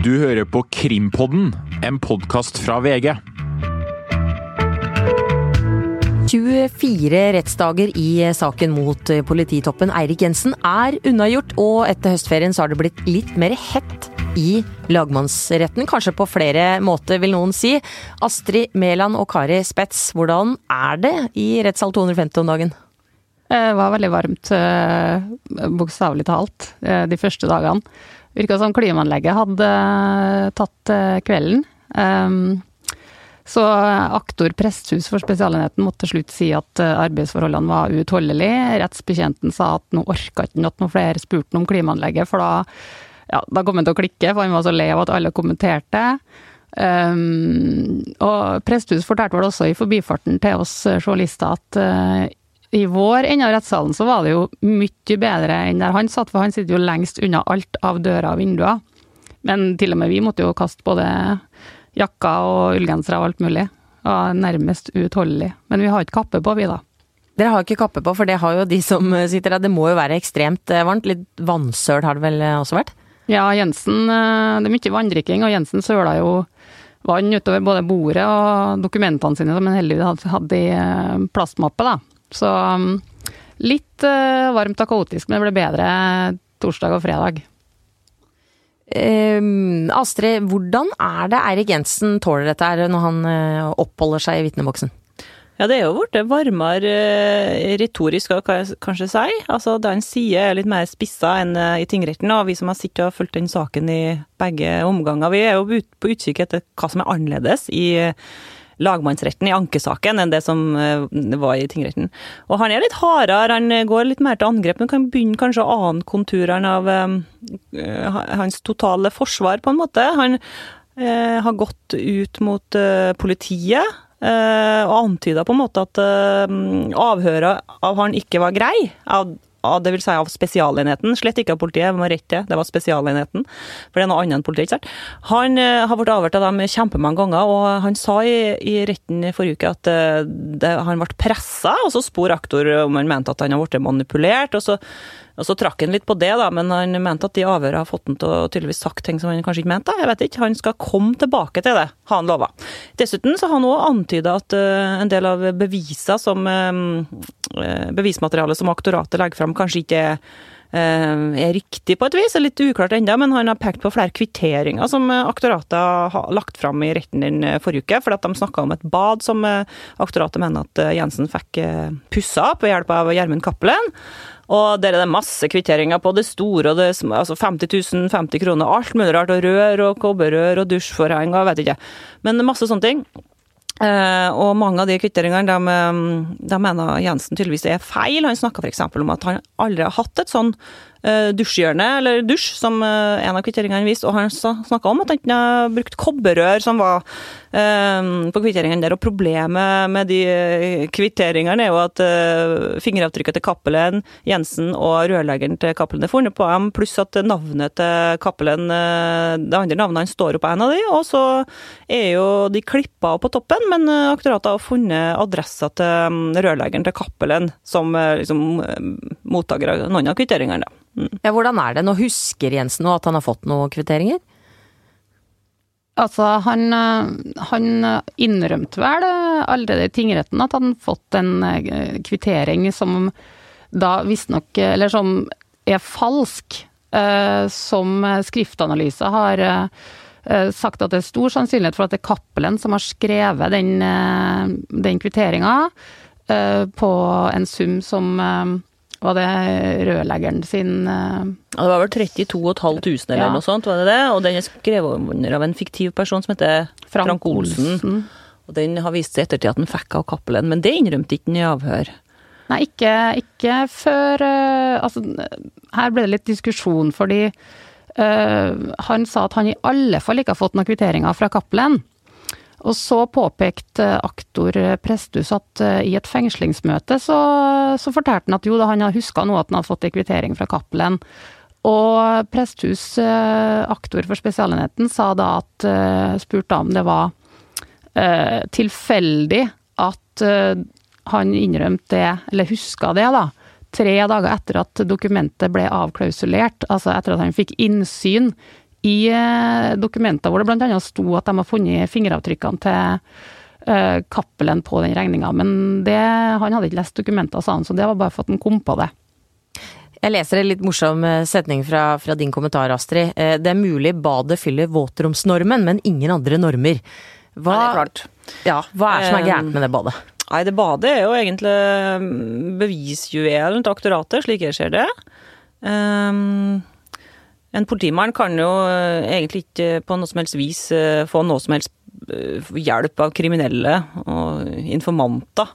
Du hører på Krimpodden, en podkast fra VG. 24 rettsdager i saken mot polititoppen Eirik Jensen er unnagjort, og etter høstferien så har det blitt litt mer hett i lagmannsretten. Kanskje på flere måter, vil noen si. Astrid Mæland og Kari Spets, hvordan er det i rettssal 250 om dagen? Det var veldig varmt, eh, bokstavelig talt, eh, de første dagene. Virka som klimaanlegget hadde eh, tatt kvelden. Ehm, så aktor Presthus for Spesialenheten måtte til slutt si at arbeidsforholdene var uutholdelige. Rettsbetjenten sa at nå orka ikke at noen flere spurte om klimaanlegget, for da, ja, da kom han til å klikke, for han var så lei av at alle kommenterte. Um, og Presthus fortalte vel også i forbifarten til oss journalister at i vår ende av rettssalen så var det jo mye bedre enn der han satt, for han sitter jo lengst unna alt av dører og vinduer. Men til og med vi måtte jo kaste både jakker og ullgensere og alt mulig. Var nærmest uutholdelig. Men vi har ikke kappe på, vi da. Dere har ikke kappe på, for det har jo de som sitter der. Det må jo være ekstremt varmt. Litt vannsøl har det vel også vært? Ja, Jensen Det er mye vanndrikking, og Jensen søla jo vann utover både bordet og dokumentene sine, som han heldigvis hadde i plastmappe, da. Så um, litt uh, varmt og kaotisk, men det ble bedre torsdag og fredag. Um, Astrid, hvordan er det Eirik Jensen tåler dette her når han uh, oppholder seg i vitneboksen? Ja, det er jo blitt varmere eh, retorisk, kan jeg kanskje si. Altså, det han sier er litt mer spissa enn i tingretten. Og vi som har sittet og fulgt den saken i begge omganger, vi er jo på utkikk etter hva som er annerledes i lagmannsretten i ankesaken enn det som eh, var i tingretten. Og han er litt hardere, han går litt mer til angrep, men kan begynne kanskje å ane konturene av uh, hans totale forsvar, på en måte. Han uh, har gått ut mot uh, politiet. og antyda på en måte at avhøret av han ikke var grei. Av det vil si av spesialenheten, slett ikke av politiet, må rette det, det var spesialenheten. For det er noe annet enn politiet, ikke sant. Han uh, har blitt avhørt av dem kjempemange ganger, og han sa i, i retten forrige uke at uh, det, han ble pressa, og så spor aktor om han mente at han har blitt manipulert. og så og så trakk han litt på det, da, men han mente at de avhørene har fått han til å tydeligvis sagt ting som han kanskje ikke mente. Jeg vet ikke, Han skal komme tilbake til det, har han lova. Dessuten så har han òg antyda at uh, en del av beviser som uh, bevismaterialet som aktoratet legger fram, kanskje ikke er er riktig på et vis, er litt uklart ennå, men han har pekt på flere kvitteringer som aktoratet har lagt fram i retten den forrige uke, fordi at de snakka om et bad som aktoratet mener at Jensen fikk pussa opp ved hjelp av Gjermund Cappelen. Og der er det masse kvitteringer på det store og det altså 50 000, 50 kroner, alt mulig rart. Og rør og kobberrør og dusjforheng og vet ikke. Men masse sånne ting. Uh, og mange av de kvitteringene de, de mener Jensen tydeligvis er feil. Han snakka f.eks. om at han aldri har hatt et sånn uh, dusjhjørne, eller dusj, som uh, en av kvitteringene viste. Og han snakka om at han har brukt kobberrør som var på kvitteringene der. Og problemet med de kvitteringene er jo at fingeravtrykket til Cappelen, Jensen og rørleggeren til Cappelen er funnet på dem, pluss at navnet til Cappelen, det andre navnet han står jo på en av de, og så er jo de klippa på toppen men eh, aktoratet har funnet adressa til mm, rørleggeren til Cappelen som eh, liksom, eh, mottaker av noen av kvitteringene. Mm. Ja, hvordan er det? Nå husker Jensen nå at han har fått noen kvitteringer? Altså, han, han, innrømte vel allerede i tingretten at han fått en kvittering som da visstnok Eller som er falsk. Som skriftanalyse har Eh, sagt at det er stor sannsynlighet for at det er Cappelen som har skrevet den, eh, den kvitteringa eh, på en sum som var det rørleggeren sin ja, Det var vel 32 500 eller ja. noe sånt, var det det? Og den er skrevet under av en fiktiv person som heter Frank, Frank Olsen. Olsen. Og den har vist seg ettertid at den fikk av Cappelen, men det innrømte ikke den i avhør. Nei, ikke, ikke før Altså, her ble det litt diskusjon, fordi uh, han sa at han i alle fall ikke har fått noen kvitteringer fra Cappelen. Og så påpekte aktor Presthus at uh, i et fengslingsmøte så, så fortalte han at jo da, han huska nå at han hadde fått en kvittering fra Cappelen. Og Presthus, aktor for Spesialenheten, sa da at spurte om det var tilfeldig at han innrømte det, eller huska det, da tre dager etter at dokumentet ble avklausulert, altså etter at han fikk innsyn i eh, dokumenter hvor det bl.a. sto at de har funnet fingeravtrykkene til uh, Cappelen på den regninga, men det, han hadde ikke lest dokumenter, sa han, så det var bare for at han kom på det. Jeg leser en litt morsom eh, setning fra, fra din kommentar, Astrid. Det er mulig badet fyller våtromsnormen, men ingen andre normer. Hva, ja, det er klart. Ja, hva er det som er gærent med det badet? Nei, det badet er jo egentlig mm, bevisjuvelen til aktoratet, slik jeg ser det. Um, en politimann kan jo eh, egentlig ikke på noe som helst vis eh, få noe som helst eh, hjelp av kriminelle og informanter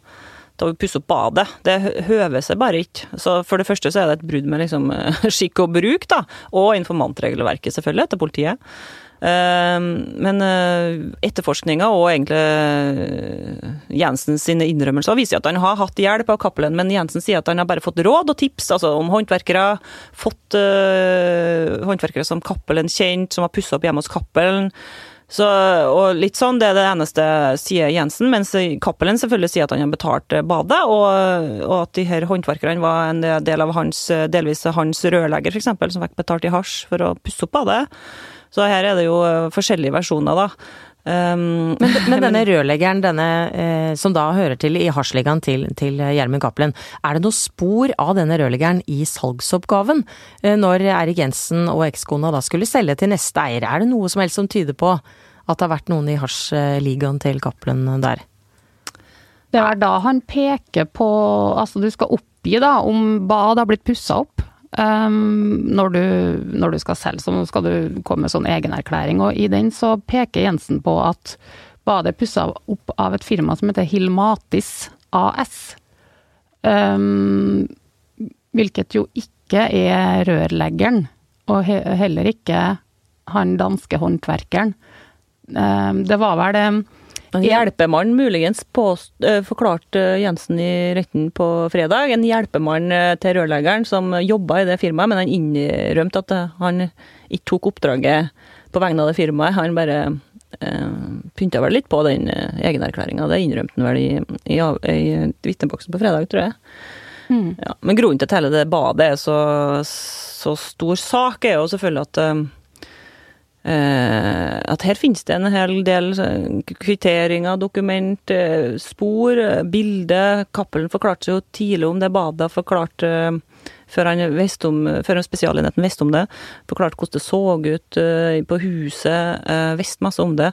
til å pusse opp badet. Det høver seg bare ikke. Så For det første så er det et brudd med liksom, skikk og bruk, da, og informantregelverket selvfølgelig, til politiet. Ehm, men etterforskninga og egentlig Jensen sine innrømmelser viser at han har hatt hjelp av Cappelen, men Jensen sier at han har bare fått råd og tips altså om håndverkere. Fått håndverkere som Cappelen kjent, som har pussa opp hjemme hos Cappelen. Så, og litt sånn, Det er det eneste, sier Jensen. Mens Cappelen selvfølgelig sier at han har betalt badet, og, og at de her håndverkerne var en del av hans, delvis hans rørlegger, f.eks., som fikk betalt i hasj for å pusse opp badet. Så her er det jo forskjellige versjoner, da. Um, men, men, denne rørleggeren, denne eh, som da hører til i hasjligaen til, til Gjermund Cappelen, er det noe spor av denne rørleggeren i salgsoppgaven eh, når Erik Jensen og ekskona da skulle selge til neste eier? Er det noe som helst som tyder på at det har vært noen i hasjligaen til Cappelen der? Det er da han peker på Altså, du skal oppgi da om badet har blitt pussa opp. Um, når, du, når, du, skal selge, så skal du komme med sånn egenerklæring. Og i den så peker Jensen på at badet er pussa opp av et firma som heter Hilmatis AS. Um, hvilket jo ikke er rørleggeren, og he heller ikke han danske håndverkeren. Um, det var vel det en hjelpemann muligens påst, uh, forklarte Jensen i retten på fredag. En hjelpemann uh, til rørleggeren som jobba i det firmaet, men han innrømte at han ikke tok oppdraget på vegne av det firmaet. Han bare uh, pynta vel litt på den uh, egenerklæringa. Det innrømte han vel i, i, i vitneboksen på fredag, tror jeg. Mm. Ja, men grunnen til at hele det badet er så, så stor sak, er jo selvfølgelig at Eh, at her finnes det en hel del kvitteringer, dokument, eh, spor, bilder. Cappelen forklarte seg jo tidlig om det badet, forklarte før, han om, før Spesialenheten visste om det. Forklarte hvordan det så ut eh, på huset, visste masse om det.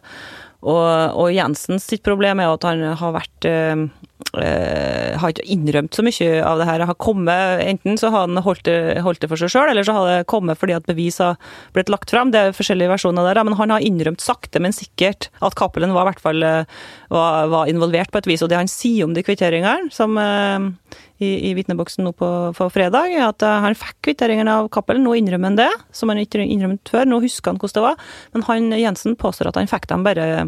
Og, og Jensens sitt problem er at han har vært har ikke innrømt så mye av det her. Har kommet, enten så har han holdt det, holdt det for seg sjøl, eller så har det kommet fordi at bevis har blitt lagt fram. Det er forskjellige versjoner der, men han har innrømt sakte, men sikkert at Cappelen var, hvert fall, eh, var, var, involvert på et vis. Og det han sier om de kvitteringene, som uh, i, i vitneboksen nå på, på, fredag, at han fikk kvitteringene av Cappelen. Nå innrømmer han det, som han ikke innrømmet før. Nå husker han hvordan det var. Men han Jensen påstår at han fikk dem bare Eh,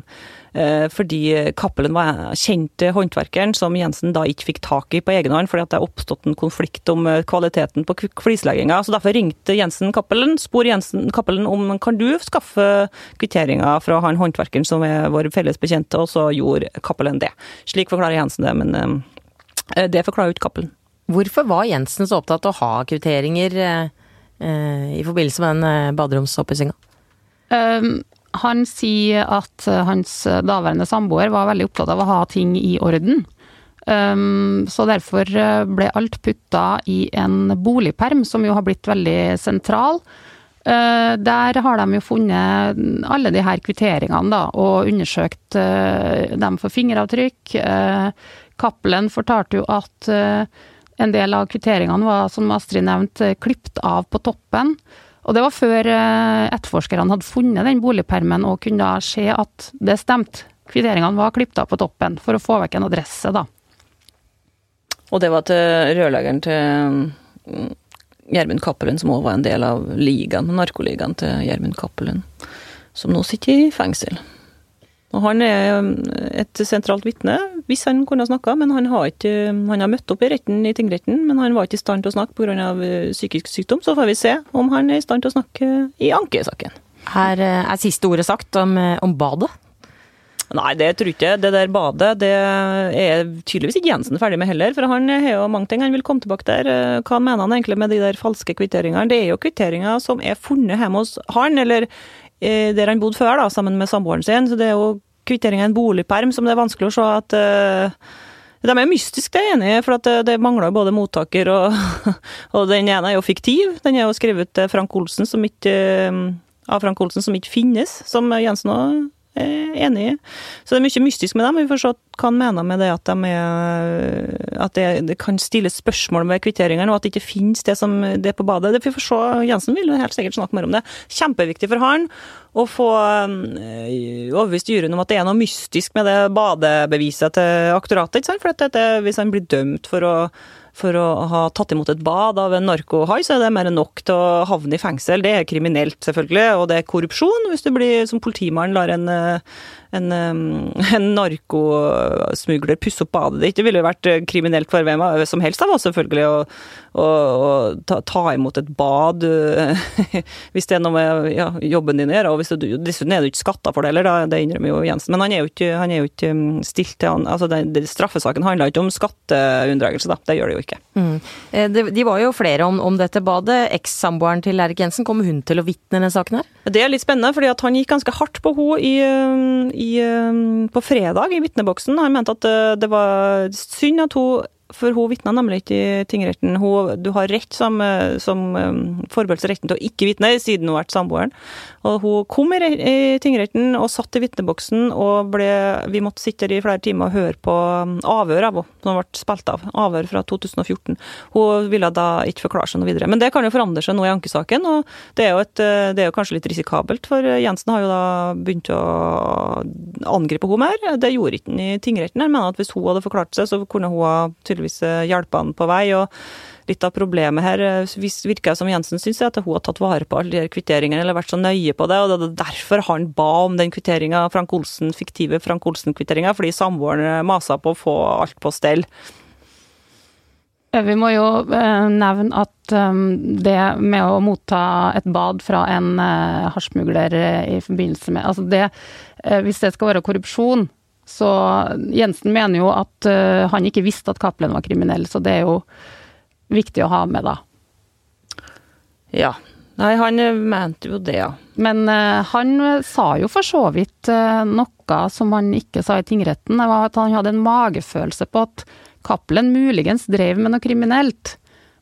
fordi Cappelen var kjente håndverkeren som Jensen da ikke fikk tak i på egen hånd, fordi at det er oppstått en konflikt om eh, kvaliteten på flislegginga. Så derfor ringte Jensen Cappelen, spor Jensen Cappelen om kan du skaffe kvitteringer fra han håndverkeren som er vår felles bekjente, og så gjorde Cappelen det. Slik forklarer Jensen det, men eh, det forklarer jo ikke Cappelen. Hvorfor var Jensen så opptatt av å ha kvitteringer i forbindelse med den baderomsoppussinga? Um, han sier at hans daværende samboer var veldig opptatt av å ha ting i orden. Um, så derfor eh, ble alt putta i en boligperm, som jo har blitt veldig sentral. Uh, der har de jo funnet alle de her kvitteringene, da, og undersøkt uh, dem for fingeravtrykk. Uh, fortalte jo at en del av kvitteringene var, som Astrid nevnte, klipt av på toppen. Og det var før eh, etterforskerne hadde funnet den boligpermen og kunne da se at det stemte. Kvitteringene var klippet av på toppen for å få vekk en adresse, da. Og det var til rørleggeren til mm, Gjermund Cappelen, som òg var en del av ligaen, narkoligaen til Gjermund Cappelen, som nå sitter i fengsel. Og han er um, et sentralt vitne, hvis han kunne ha snakka, men han har, ikke, han har møtt opp i retten i tingretten, men han var ikke i stand til å snakke pga. Uh, psykisk sykdom. Så får vi se om han er i stand til å snakke i ankesaken. Er, uh, er siste ordet sagt om, uh, om badet? Nei, det tror jeg ikke. Det der badet det er tydeligvis ikke Jensen ferdig med heller. For han har jo mange ting han vil komme tilbake der. Hva mener han egentlig med de der falske kvitteringene? Det er jo kvitteringer som er funnet hjemme hos han, eller der han bodde før, da, sammen med samboeren sin. Så det er jo kvitteringer av en boligperm som det er vanskelig å se at uh, de er mystiske, det er jeg enig i, for det, det mangler både mottaker og, og den ene er jo fiktiv. Den er jo skrevet til Frank Olsen som ikke, av Frank Olsen som ikke finnes, som Jensen òg enig i. Så det er mye mystisk med dem. Vi får se hva han mener med det at, de er, at det, det, kan stilles spørsmål med kvitteringene, og at det ikke finnes det som det er på badet. Det får se. Jensen vil helt sikkert snakke mer om det. Kjempeviktig for han å få øh, overbevist juryen om at det er noe mystisk med det badebeviset til aktoratet. For dette, hvis han blir dømt for å for å ha tatt imot et bad av en narkohai, så er det mer enn nok til å havne i fengsel. Det er kriminelt, selvfølgelig, og det er korrupsjon hvis du blir som politimann lar en, eh, en, en narkosmugler pusse opp badet ditt. Det ville jo vært eh, kriminelt for hvem som helst av oss, selvfølgelig, å, å, å ta, ta, imot et bad eh, hvis det er noe med ja, jobben din å gjøre. Og du, dessuten er du ikke skatta for det heller, det innrømmer jo Jensen. Men han er jo ikke, han er jo ikke stilt til han, altså den, den Straffesaken handler ikke om skatteunndragelse, da. Det gjør det jo ikke. Mm. De, de var jo flere om, om dette badet. Ekssamboeren til Erik Jensen, kommer hun til å vitne i denne saken her? Det er litt spennende, fordi han gikk ganske hardt på henne i, i i, um, på fredag i vitneboksen. Han mente at uh, det var synd at hun for hun vitna nemlig ikke i tingretten. Hun, du har rett som, uh, som um, forbeholdt retten til å ikke vitne, siden hun har vært samboeren. Og hun kom i, i tingretten og satt i vitneboksen, og ble, vi måtte sitte der i flere timer og høre på um, avhør av henne, som ble spilt av. Avhør fra 2014. Hun ville da ikke forklare seg noe videre. Men det kan jo forandre seg nå i ankesaken, og det er jo, et, uh, det er jo kanskje litt risikabelt, for Jensen har jo da begynt å angripe henne mer. Det gjorde ikke han i tingretten. Jeg mener at hvis hun hadde forklart seg, så kunne hun tydeligvis uh, hjulpet han på vei. og litt av problemet her Det virker som Jensen syns, at hun har tatt vare på alle de kvitteringene eller vært så nøye på det. og Det er derfor han ba om den kvitteringa, Frank Olsen, fiktive Frank Olsen-kvitteringa, fordi samboeren eh, masa på å få alt på stell. Vi må jo eh, nevne at det med å motta et bad fra en hasjsmugler i forbindelse med Altså det Hvis det skal være korrupsjon, så Jensen mener jo at han ikke visste at Cappelen var kriminell, så det er jo viktig å ha med, da. Ja. Nei, han eh, mente jo det, ja. Men uh, han sa jo for så vidt uh, noe som han ikke sa i tingretten. Det var at han hadde en magefølelse på at Cappelen muligens drev med noe kriminelt,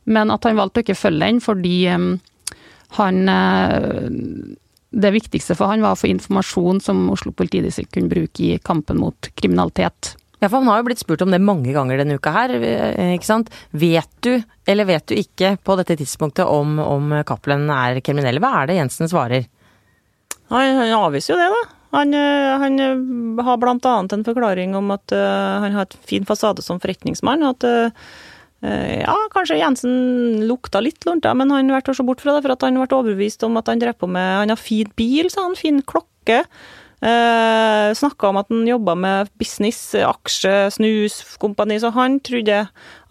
men at han valgte å ikke følge den fordi um, han uh, Det viktigste for han var å få informasjon som Oslo politidistrikt kunne bruke i kampen mot kriminalitet. Ja, for han har jo blitt spurt om det mange ganger denne uka her, eh, ikke sant. Vet du, eller vet du ikke på dette tidspunktet om, om Cappelen er kriminell? Hva er det Jensen svarer? Han, han avviser jo det, da. Han, eh, han, eh, har annet en forklaring om at uh, han har et fin fasade som forretningsmann. At uh, ja, kanskje Jensen lukta litt lunta, men han ble så bort fra det, for at han ble overbevist om at han drev på med Han har fin bil, sa han, fin klokke. Eh, Snakka om at han jobba med business, aksje, snus, kompani, så han trodde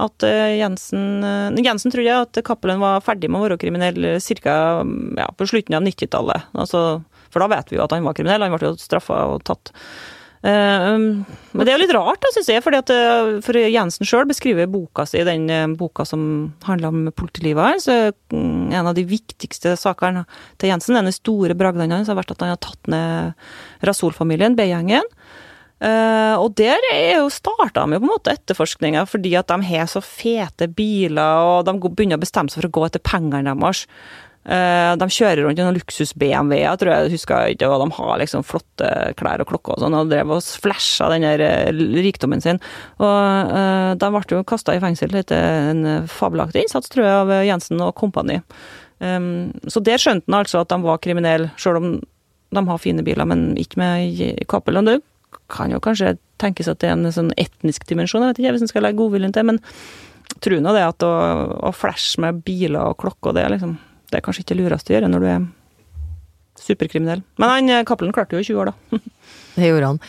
at eh, Jensen eh, Jensen trodde at Cappelen var ferdig med å være kriminell ca. Ja, på slutten av 90-tallet. Altså, for da vet vi jo at han var kriminell, han ble jo straffa og tatt. Eh, um, men det er jo litt rart, syns jeg, fordi at, eh, for Jensen sjøl beskriver boka si, den eh, boka som handler om politilivet hans. Mm, en av de viktigste sakene til Jensen, den store bragden hans, har vært at han har tatt ned Rasul-familien, B-gjengen. og der er jo starta de jo på en måte etterforskninga fordi at de har så fete biler, og de begynner å bestemme seg for å gå etter pengene deres. Eh, de kjører rundt i noen luksus-BMW-er, tror jeg, husker ikke, og de har liksom flotte klær og klokker og sånn, og drev og flasha den der eh, rikdommen sin. Og uh, de ble jo kasta i fengsel etter en fabelaktig innsats, tror jeg, av Jensen og kompani. Um, så der skjønte han altså at de var kriminelle, sjøl om de har fine biler, men ikke med Cappelen. Det kan jo kanskje tenkes at det er en sånn etnisk dimensjon, jeg vet ikke hvis en skal legge godviljen til, men tror nå det at å, å flashe med biler og klokker, det er liksom det er kanskje ikke det lureste å gjøre når du er superkriminell. Men han, eh, Cappelen klarte jo i 20 år, da. det gjorde han.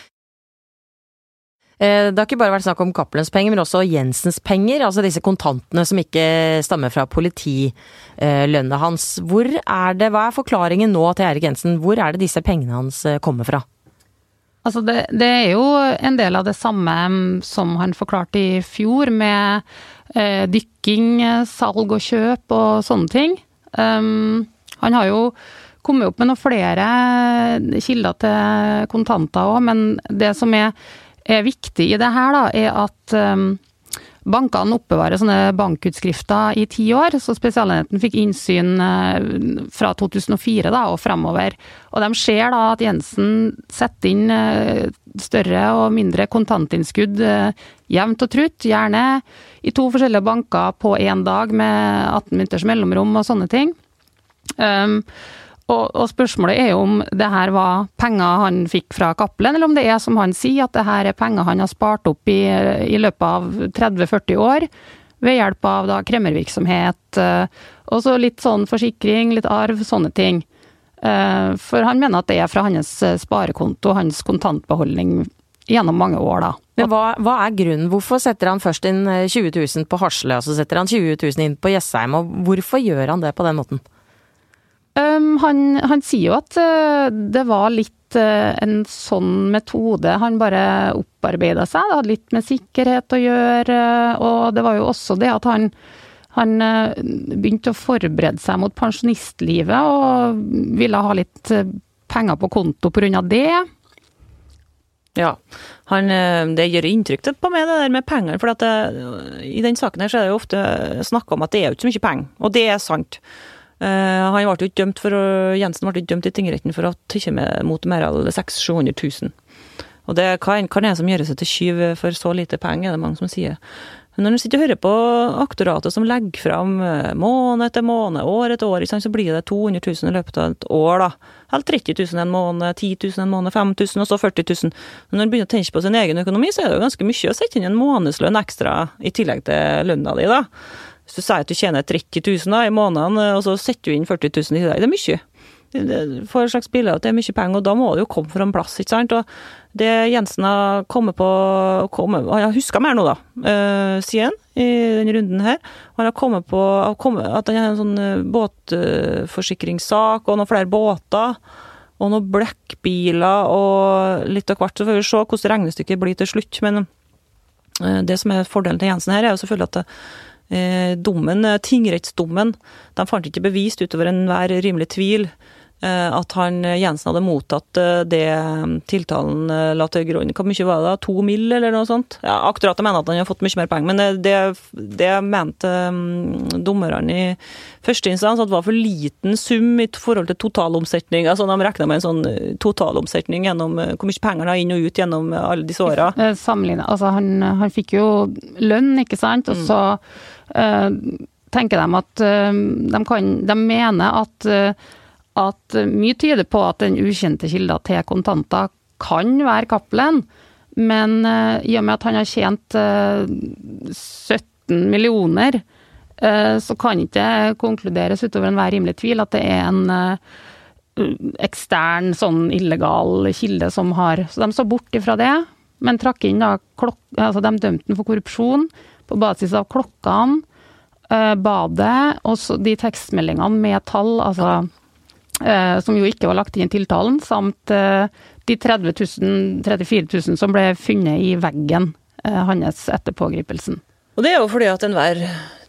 Eh, det har ikke bare vært snakk om Cappelens penger, men også Jensens penger. Altså disse kontantene som ikke stammer fra politilønna hans. Hvor er det, Hva er forklaringen nå til Erik Jensen? Hvor er det disse pengene hans eh, kommer fra? Altså det, det, er jo en del av det samme som han forklarte i fjor, med eh, dykking, salg og kjøp og sånne ting. Um, han har jo kommet opp med noen flere kilder til kontanter òg, men det som er, er, viktig i det her, da, er at um, Bankene oppbevarer sånne bankutskrifter i ti år, så Spesialenheten fikk innsyn eh, fra 2004 da, og fremover. Og de ser da at Jensen setter inn eh, større og mindre kontantinnskudd eh, jevnt og trutt, gjerne i to forskjellige banker på én dag med 18 minutters mellomrom og sånne ting. Um, og, og, spørsmålet er jo om det her var penger han fikk fra Cappelen, eller om det er som han sier, at det her er penger han har spart opp i, i løpet av 30-40 år ved hjelp av da kremmervirksomhet, eh, og så litt sånn forsikring, litt arv, sånne ting. Eh, for han mener at det er fra hans eh, sparekonto, hans kontantbeholdning gjennom mange år, da. Men hva, hva, er grunnen? Hvorfor setter han først inn 20 000 på Hasle, og så setter han 20 000 inn på Jessheim, og hvorfor gjør han det på den måten? Um, han, han, sier jo at uh, det var litt uh, en sånn metode han bare opparbeida seg. Det hadde litt med sikkerhet å gjøre, og det var jo også det at han, han uh, begynte å forberede seg mot pensjonistlivet og ville ha litt penger på konto pga. det. Ja, han, det gjør inntrykk på meg, det der med penger. For det, i den saken her så er det jo ofte snakka om at det er jo ikke så mye penger, og det er sant. Eh, han ble dømt for, Jensen ble ikke dømt i tingretten for å ha tatt mot mer enn 600 000. Og det kan, kan en som gjøre seg til tyv for så lite penger, er det mange som sier. Men når du sitter og hører på aktoratet som legger fram eh, måned etter måned, år etter år, så blir det 200 000 i løpet av et år, da. Eller 30 000 en måned, 10 000 en måned, 5000 og så 40 000. Men når du begynner å tenke på sin egen økonomi, så er det jo ganske mye å sette inn en månedslønn ekstra i tillegg til lønna di, da. Du sier at du tjener 30 000 da, i måneden, eh, og så setter du inn 40 000 i dag. det er mye. For et slags bilde at det er mye penger, og da må det jo komme fra en plass, ikke sant. Og det Jensen har kommet på kommet, Han har huska mer nå, da, uh, sier i denne runden her. Han har kommet på at han har en sånn uh, båtforsikringssak, og noen flere båter. Og noen blekkbiler og litt av hvert. Så får vi se hvordan regnestykket blir til slutt. Men det som er fordelen til Jensen her, er jo selvfølgelig at Eh, dommen, eh, tingrettsdommen, de fant ikke bevist utover enhver rimelig tvil. eh, at han Jensen hadde mottatt det tiltalen la til grunn. Hvor mye var det? To mill., eller noe sånt? Ja, Aktoratet mener at han har fått mye mer penger, men det, det mente um, dommerne i første instans at det var for liten sum i forhold til totalomsetning. Altså De regna med en sånn totalomsetning gjennom hvor mye penger han har inn og ut gjennom alle disse åra. Altså, han, han, fikk jo lønn, ikke sant, og mm. så mm Eh, tenker de at eh, de, kan, de mener at, eh, at mye tyder på at den ukjente kilda til kontanter kan være Cappelen, men i og med at han har tjent 17 millioner, så kan ikke det konkluderes utover enhver rimelig tvil at det er en ekstern, sånn illegal kilde som har Så de så bort ifra det, men trakk inn da klok... Altså, de dømte den for korrupsjon på basis av klokkene, eh, badet og de tekstmeldingene med tall, altså eh, Som jo ikke var lagt inn i tiltalen, samt eh, de 30 000, 34 000 som ble funnet i veggen hans etter pågripelsen. Og det er jo fordi at enhver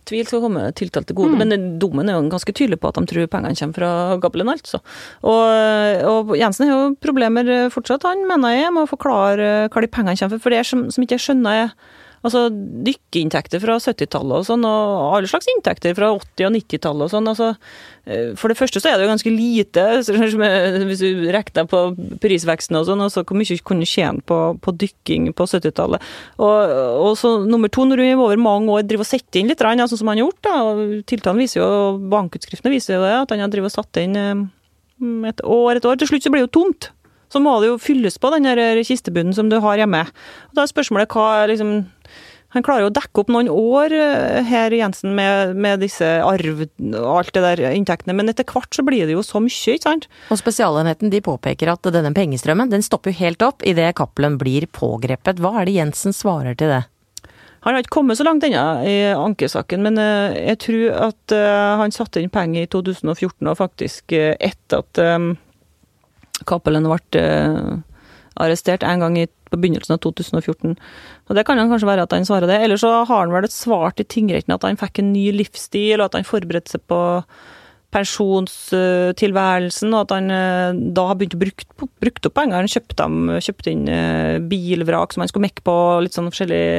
tvil skal komme tiltalt til gode. Mm. Men dommen er jo ganske tydelig på at de tror pengene kommer fra Gabelen, altså. Og, og, Jensen har jo problemer fortsatt, han mener jeg, med å forklare hva de pengene kommer fra. For det som, som ikke jeg skjønner, er Altså dykkeinntekter fra 70-tallet og sånn, og alle slags inntekter fra 80- og 90-tallet og sånn. Altså, eh, for det første så er det jo ganske lite, hvis du regner på prisveksten og sånn, altså hvor mye du kunne tjene på, på dykking på 70-tallet. Og, og, så nummer to, når du over mange år driver og setter inn litt, sånn som han har gjort, da, og tiltalen viser jo, bankutskriftene viser jo det, at han har drevet og satt inn eh, et år et år. Til slutt så blir det jo tomt så må det jo fylles på den kistebunnen som du har hjemme. Og da er spørsmålet hva liksom han klarer jo å dekke opp noen år eh, her, Jensen, med, med disse arv og alt det der inntektene, men etter hvert så blir det jo så mye, ikke sant? Og Spesialenheten de påpeker at denne pengestrømmen den stopper jo helt opp idet Cappelen blir pågrepet. Hva er det Jensen svarer til det? Han har ikke kommet så langt ennå i ankesaken, men eh, jeg tror at eh, han satte inn penger i 2014, og faktisk etter at Cappelen ble arrestert en gang i, på begynnelsen av 2014. Og Det kan han kanskje være at han svarer det. Eller så har han vel svart i tingretten at han fikk en ny livsstil, og at han forberedte seg på pensjonstilværelsen, og at han eh, da har begynt å bruke brukt opp penger. Han kjøpte, kjøpte inn eh, bilvrak som han skulle mekke på, litt sånn forskjellige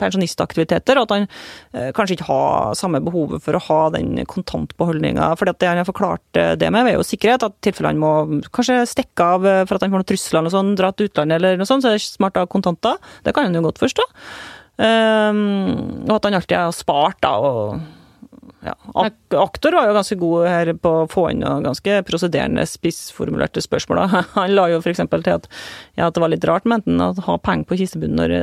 pensjonistaktiviteter, og at han eh, kanskje ikke har samme behovet for å ha den kontantbeholdninga. For det han har forklart det med, er jo sikkerhet, at tilfelle han må kanskje stikke av for at han får noen trusler eller sånn, dra til utlandet eller noe sånt, så er det smart å ha kontanter. Det kan han jo godt forstå. Um, og at han alltid har spart, da. og ja. Ak aktor var jo ganske god her på å få inn noen ganske prosederende, spissformulerte spørsmål. Han la jo f.eks. til at, ja, at, det var litt rart med enten å ha penger på kistebunnen når,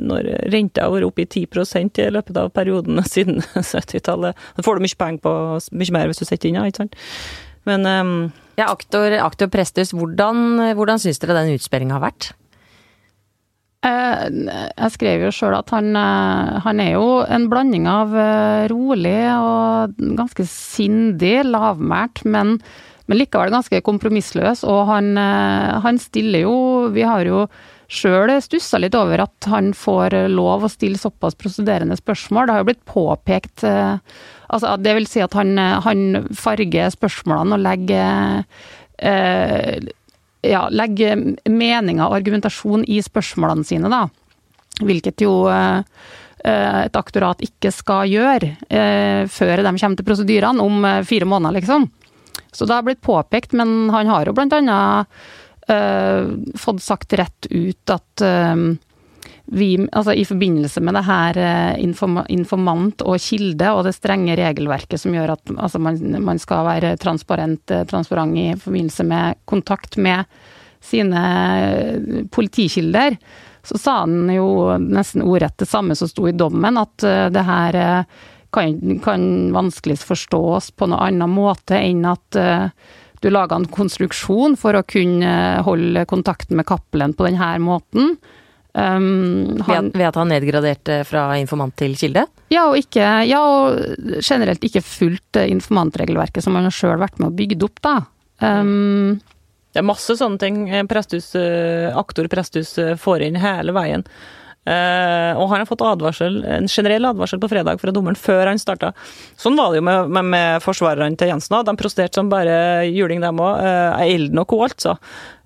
når renta har vært oppe i 10% i løpet av perioden siden 70-tallet. Da får du mye penger på mye mer hvis du setter inn, ja, ikke sant. Men um, Ja, aktor, aktor Presthus, hvordan, hvordan syns dere den utspillinga har vært? Eh, jeg skrev jo sjøl at han, eh, han, er jo en blanding av eh, rolig og ganske sindig, lavmælt, men, men likevel ganske kompromissløs. Og han, han, stiller jo Vi har jo sjøl stussa litt over at han får lov å stille såpass prosederende spørsmål. Det har jo blitt påpekt altså Det vil si at han, han farger spørsmålene og legger ja, legge meninger og argumentasjon i spørsmålene sine, da. Hvilket jo eh, eh, et aktorat ikke skal gjøre eh, før de kommer til prosedyrene om fire måneder, liksom. Så det har blitt påpekt, men han har jo blant annet fått sagt rett ut at vi, altså I forbindelse med det her eh, informant og kilde og det strenge regelverket som gjør at altså man, man, skal være transparent, eh, transparent i forbindelse med kontakt med sine eh, politikilder, så sa han jo nesten ordrett det samme som sto i dommen, at det her kan, kan vanskeligst forstås på noen annen måte enn at du laga en konstruksjon for å kunne holde kontakten med Cappelen på denne måten Um, han, ved, at han nedgraderte fra informant til kilde? Ja, og, ikke, ja, og generelt ikke fulgt informantregelverket som han har vært med og bygd opp, da. Um, det er masse sånne ting presthus, eh, aktor Presthus eh, får inn hele veien. Uh, og han har fått advarsel, en generell advarsel på fredag fra dommeren før han starta. Sånn var det jo med, med, med forsvarerne til Jensen. De protesterte som bare juling, dem òg. Uh, elden og co, altså.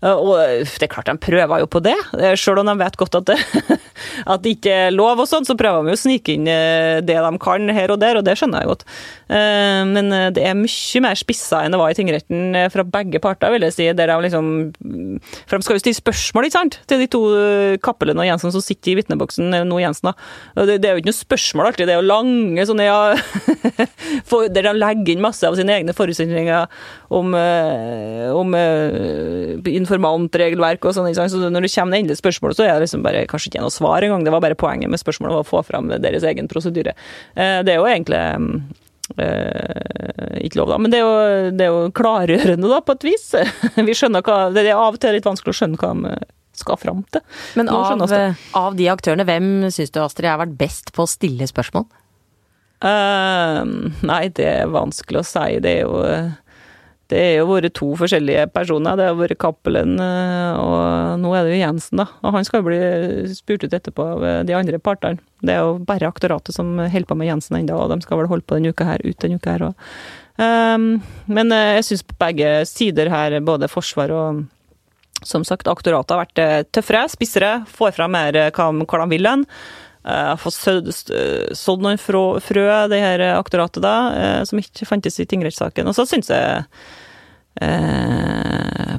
Uh, og det er klart, de prøver jo på det. Selv om de vet godt at det, at det ikke er lov og sånn, så prøver de jo å snike inn det de kan her og der, og det skjønner jeg godt. Men det er mye mer spissa enn det var i tingretten fra begge parter, vil jeg si. Der de liksom For de skal jo stille spørsmål, ikke sant, til de to Cappelen og Jensen som sitter i vitneboksen nå, Jensen. da. Det, det, er jo ikke noe spørsmål alltid, det er jo lange sånne ja, Der de legger inn masse av sine egne forutsetninger om, eh, om uh, informantregelverk og sånn. Så når det kommer endelig spørsmål, så er det liksom bare kanskje ikke noe svar engang. Det var bare poenget med spørsmålet var å få fram deres egen prosedyre. Uh, det er jo egentlig Uh, ikke lov, da. Men det er, jo, det er jo klargjørende, da, på et vis. Vi skjønner hva, Det er av og til litt vanskelig å skjønne hva de skal fram til. Men av, av, de aktørene, hvem syns du Astrid har vært best på å stille spørsmål? Uh, nei, det er vanskelig å si. Det er jo det er jo vært to forskjellige personer. Det har vært Cappelen, eh, og nå er det jo Jensen, da. Og han skal jo bli spurt ut etterpå av de andre partene. Det er jo bare aktoratet som holder på med Jensen ennå, og de skal vel holde på denne uka her, ut denne uka her òg. Um, men eh, jeg syns på begge sider her, både forsvar og som sagt, aktoratet har vært eh, tøffere, spissere, får fram mer eh, hva, hva de vil hen. har fått sådd noen frø, det her aktoratet, da, uh, som ikke fantes i tingrettssaken. Og så syns jeg eh,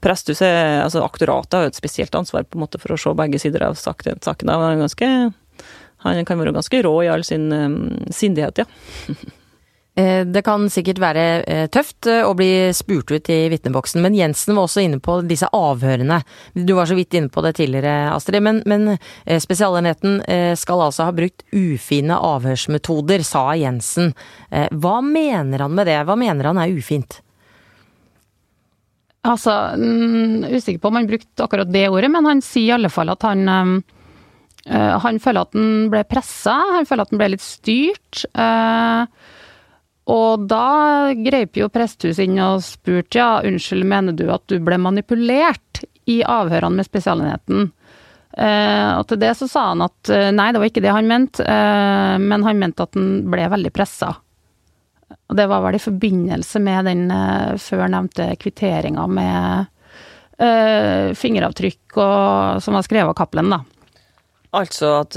Presthuset, altså aktoratet, har jo et spesielt ansvar på en måte for å se begge sider av saken. Han, ganske, han kan være ganske rå i all sin um, sindighet, ja. Eh, det kan sikkert være eh, tøft eh, å bli spurt ut i vitneboksen, men Jensen var også inne på disse avhørene. Du var så vidt inne på det tidligere, Astrid, men, men Spesialenheten skal altså ha brukt ufine avhørsmetoder, sa Jensen. Hva mener han med det? Hva mener han er ufint? Altså, mm, usikker på om han brukte akkurat det ordet, men han sier i alle fall at han han føler at han ble pressa, han føler at han ble litt styrt. Og da greip jo Presthus inn og spurte ja, unnskyld, mener du at du ble manipulert i avhørene med Spesialenheten. Eh, og til det så sa han at eh, nei, det var ikke det han mente, eh, men han mente at han ble veldig pressa. Og det var vel i forbindelse med den før nevnte kvitteringa med fingeravtrykk og, som var skrevet av Cappelen, da. Altså at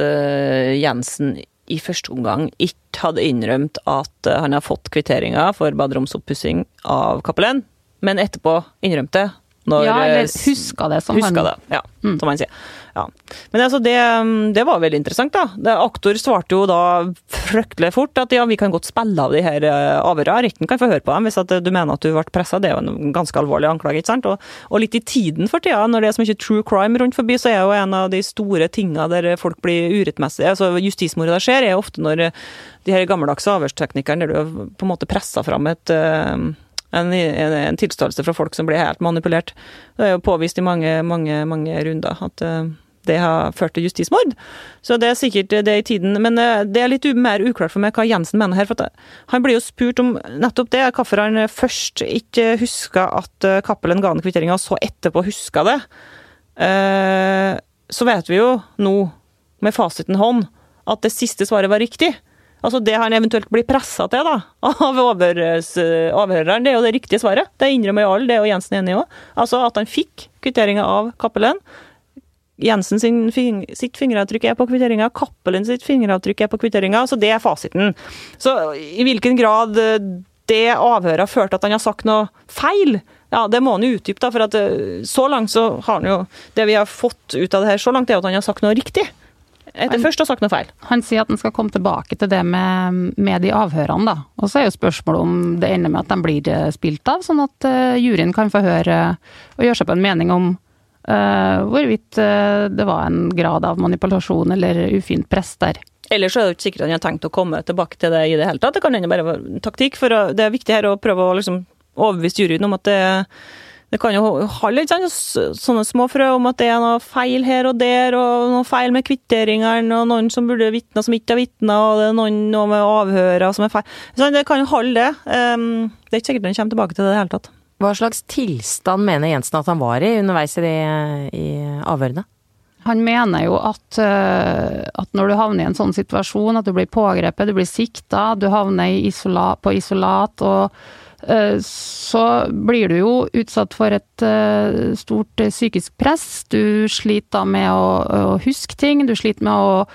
Jensen i første omgang ikke hadde innrømt at eh, han har fått kvitteringa for baderomsoppussing av Cappelen, men etterpå innrømte når, ja, eller eh, huska det, som Huska han det, ja, Mm. som han sier. Ja. Men altså, det, det var veldig interessant, da. Aktor svarte jo da fryktelig fort at ja, vi kan godt spille av de her eh, avhørene. Retten kan få høre på dem hvis at du mener at du ble pressa. Det er jo en ganske alvorlig anklage, ikke sant. Og, og litt i tiden for tida, når det er så mye true crime rundt forbi, så er jo en av de store tinga der folk blir urettmessige altså Justismordet skjer, er ofte når de her gammeldagse avhørsteknikerne der du på en måte presser fram et eh, en, en, en tilståelse fra folk som ble helt manipulert. Det er jo påvist i mange, mange, mange runder at eh, det har ført til justismord. Så det er sikkert det i tiden. Men eh, det er litt mer uklart for meg hva Jensen mener her. For eh, han blir jo spurt om nettopp det, hvorfor han først ikke huska at eh, Cappelen ga han kvitteringa, og så etterpå huska det. Eh, Så vet vi jo nå, med fasiten hånd, at det siste svaret var riktig. Altså Det han eventuelt blir pressa til da, av overhøreren, det er jo det riktige svaret. Det innrømmer jo alle, det er jo Jensen enig i òg. Altså at han fikk kvitteringa av Cappelen. Jensen fing- sitt fingeravtrykk er på kvitteringa, Cappelen sitt fingeravtrykk er på kvitteringa. Så det er fasiten. Så i hvilken grad eh, det avhøret har ført til at han har sagt noe feil, ja, det må han jo utdype, da. For at eh, så langt så har han jo Det vi har fått ut av det her så langt, er at han har sagt noe riktig. Etter Han- først å ha sagt noe feil. Han sier at han skal komme tilbake til det med, med de avhørene, da. Og så er jo spørsmålet om det ender med at de blir eh, spilt av, sånn at uh, juryen kan få høre eh, og gjøre seg på en mening om uh, hvorvidt uh, det var en grad av manipulasjon eller ufint press der. Ellers er det ikke sikkert han har tenkt å komme tilbake til det i det hele tatt. Det kan hende bare være taktikk, for det er viktig her å prøve å liksom overbevise juryen om at det, det kan jo holde ikke sant? Sånne små frø om at det er noe feil her og der, og noe feil med kvitteringene, og noen som burde vitne som ikke har vitna, og det er noen noe med avhøra som er feil. Sånn, det kan jo holde, det. Um, det er ikke sikkert han kommer tilbake til det i det hele tatt. Hva slags tilstand mener Jensen at han var i underveis i, de, i avhørene? Han mener jo at, eh, at når du havner i en sånn situasjon, at du blir pågrepet, du blir sikta, du havner i isola, på isolat, og så blir du jo utsatt for et eh, stort eh, psykisk press. Du sliter med å, huske ting, du sliter med å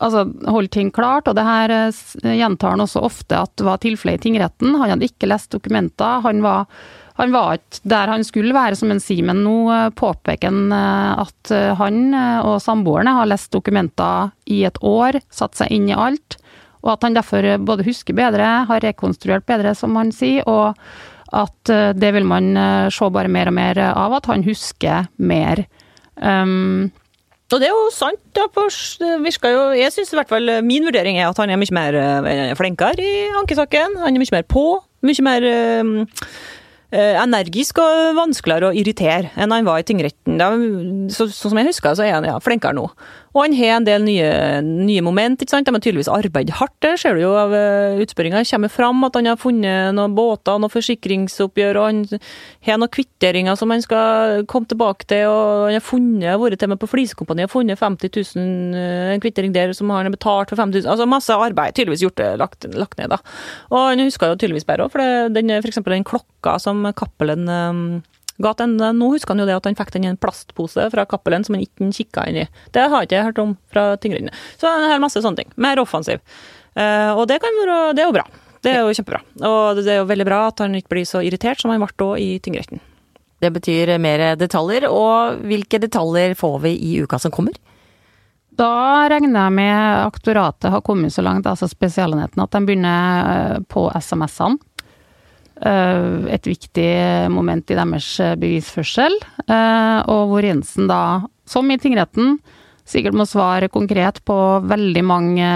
altså, holde ting klart, og det her eh, gjentar han også ofte at det var tilfellet i tingretten. Han hadde ikke lest dokumenter, han var han var ikke der han skulle være, som en sier, men nå eh, påpeker han eh, at eh, han eh, og samboerne har lest dokumenter i et år, satt seg inn i alt, og at han derfor eh, både husker bedre, har rekonstruert bedre, som han sier, og at eh, det vil man eh, se bare mer og mer av, at han husker mer. Um, Og det er jo sant, da, jo Jeg syns i hvert fall min vurdering er at han er mye mer eh, flinkere i ankesaken. Han er mye mer på, mye mer eh, eh, energisk og vanskeligere å irritere enn han var i tingretten. Da, så, sånn som jeg husker, så er han ja, flinkere nå. Og han har en del nye, nye moment. ikke sant? De har tydeligvis arbeidet hardt. Det ser du jo av uh, utspørringa. Det kommer fram at han har funnet noen båter, noen forsikringsoppgjør, og han har noen kvitteringer som han skal komme tilbake til. og Han har funnet, vært til med på Flisekompaniet funnet 50 000, eh, en kvittering der som har betalt for 50 000. Altså masse arbeid. Tydeligvis gjort lagt, lagt ned, da. Og han husker jo tydeligvis bedre òg, for det, den, for den klokka som Cappelen um, ga til en, Nå husker han jo det at han fikk den i en plastpose fra Cappelen som han ikke kikka inn i. Det har jeg ikke hørt om fra tingrettene. Så en hel masse sånne ting. Mer offensiv. Eh, og det kan være, det er jo bra. Det er jo kjempebra. Og det er jo veldig bra at han ikke blir så irritert som han ble da i tingretten. Det betyr mer detaljer, og hvilke detaljer får vi i uka som kommer? Da regner jeg med aktoratet har kommet så langt, altså Spesialenheten, at de begynner eh, på SMS-ene. Eh, Et viktig moment i deres eh, bevisførsel. eh, Og hvor Jensen da, som i tingretten, sikkert må svare konkret på veldig mange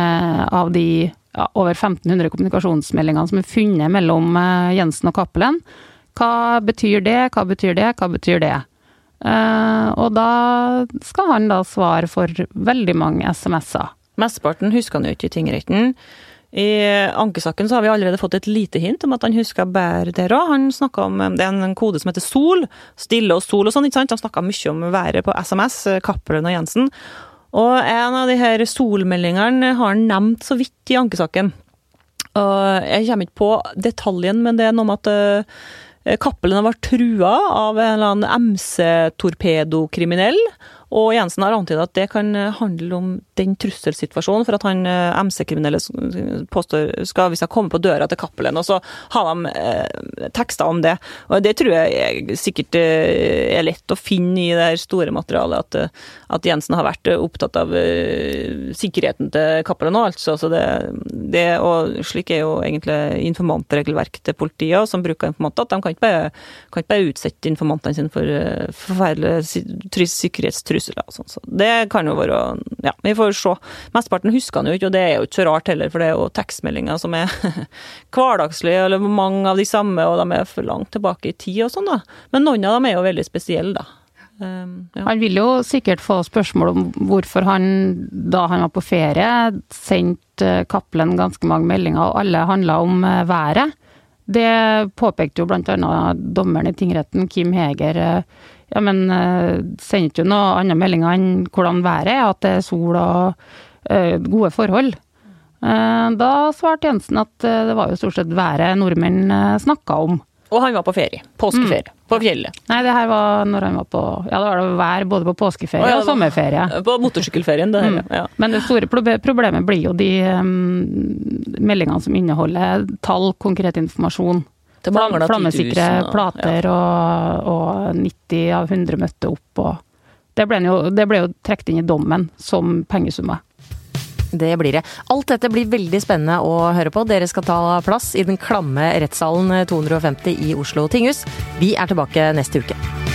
av de ja, over 1500 kommunikasjonsmeldingene som er funnet mellom Jensen og Cappelen. Hva betyr det, hva betyr det, hva betyr det? Uh, og da skal han da svare for veldig mange SMS-er. Mesteparten husker han jo ikke i tingretten. I ankesaken så har vi allerede fått et lite hint om at han husker bedre der òg. Han snakka om Det er en kode som heter Sol. Stille og sol og sånn, ikke sant. Han snakka mye om været på SMS, Cappelen og Jensen. Og en av de her solmeldingene har han nevnt så vidt i ankesaken. Og jeg kommer ikke på detaljen, men det er noe med at uh, Cappelen har vært trua av en eller annen MC-torpedokriminell. Og Jensen har antydet at det kan handle om den trusselsituasjonen, for at han eh, MC-kriminelle påstår skal hvis jeg kommer på døra til Cappelen, og så har de eh, tekster om det. Og det tror jeg sikkert eh, er lett å finne i det her store materialet, at, eh, at Jensen har vært opptatt av eh, sikkerheten til Cappelen òg, altså. Så det, det, og slik er jo egentlig informantregelverk til politiet, som bruker informanter, at de kan ikke bare, kan ikke bare utsette informantene sine for forferdelige sikkerhetstrusler trusler og sånn. Så det kan jo være Ja, vi får se. Mesteparten husker han jo ikke, og det er jo ikke så rart heller, for det er jo tekstmeldinger som er hverdagslige, eller mange av de samme, og de er for langt tilbake i tid og sånn, da. Men noen av dem er jo veldig spesielle, da. Um, ja. Han vil jo sikkert få spørsmål om hvorfor han, da han var på ferie, sendte Cappelen ganske mange meldinger, og alle handla om eh, været. Det påpekte jo annet dommeren i tingretten, Kim Heger, eh, ja, men sendte jo noen andre meldinger enn hvordan været er, at det er sol og uh, gode forhold. Da svarte Jensen at det var jo stort sett været nordmenn snakka om. Og han var på ferie. Påskeferie. Mm. På fjellet. Nei, det her var når han var på Ja, da var det vær både på påskeferie oh, ja, og sommerferie. På motorsykkelferien, det her, mm. ja. Men det store problemet blir jo de um, meldingene som inneholder tall, konkret informasjon. Flammesikre plater ja. og, og, 90 av 100 møtte opp. Og det ble jo, det ble jo trukket inn i dommen som pengesummer. Det blir det. Alt dette blir veldig spennende å høre på. Dere skal ta plass i den klamme rettssalen 250 i Oslo tinghus. Vi er tilbake neste uke.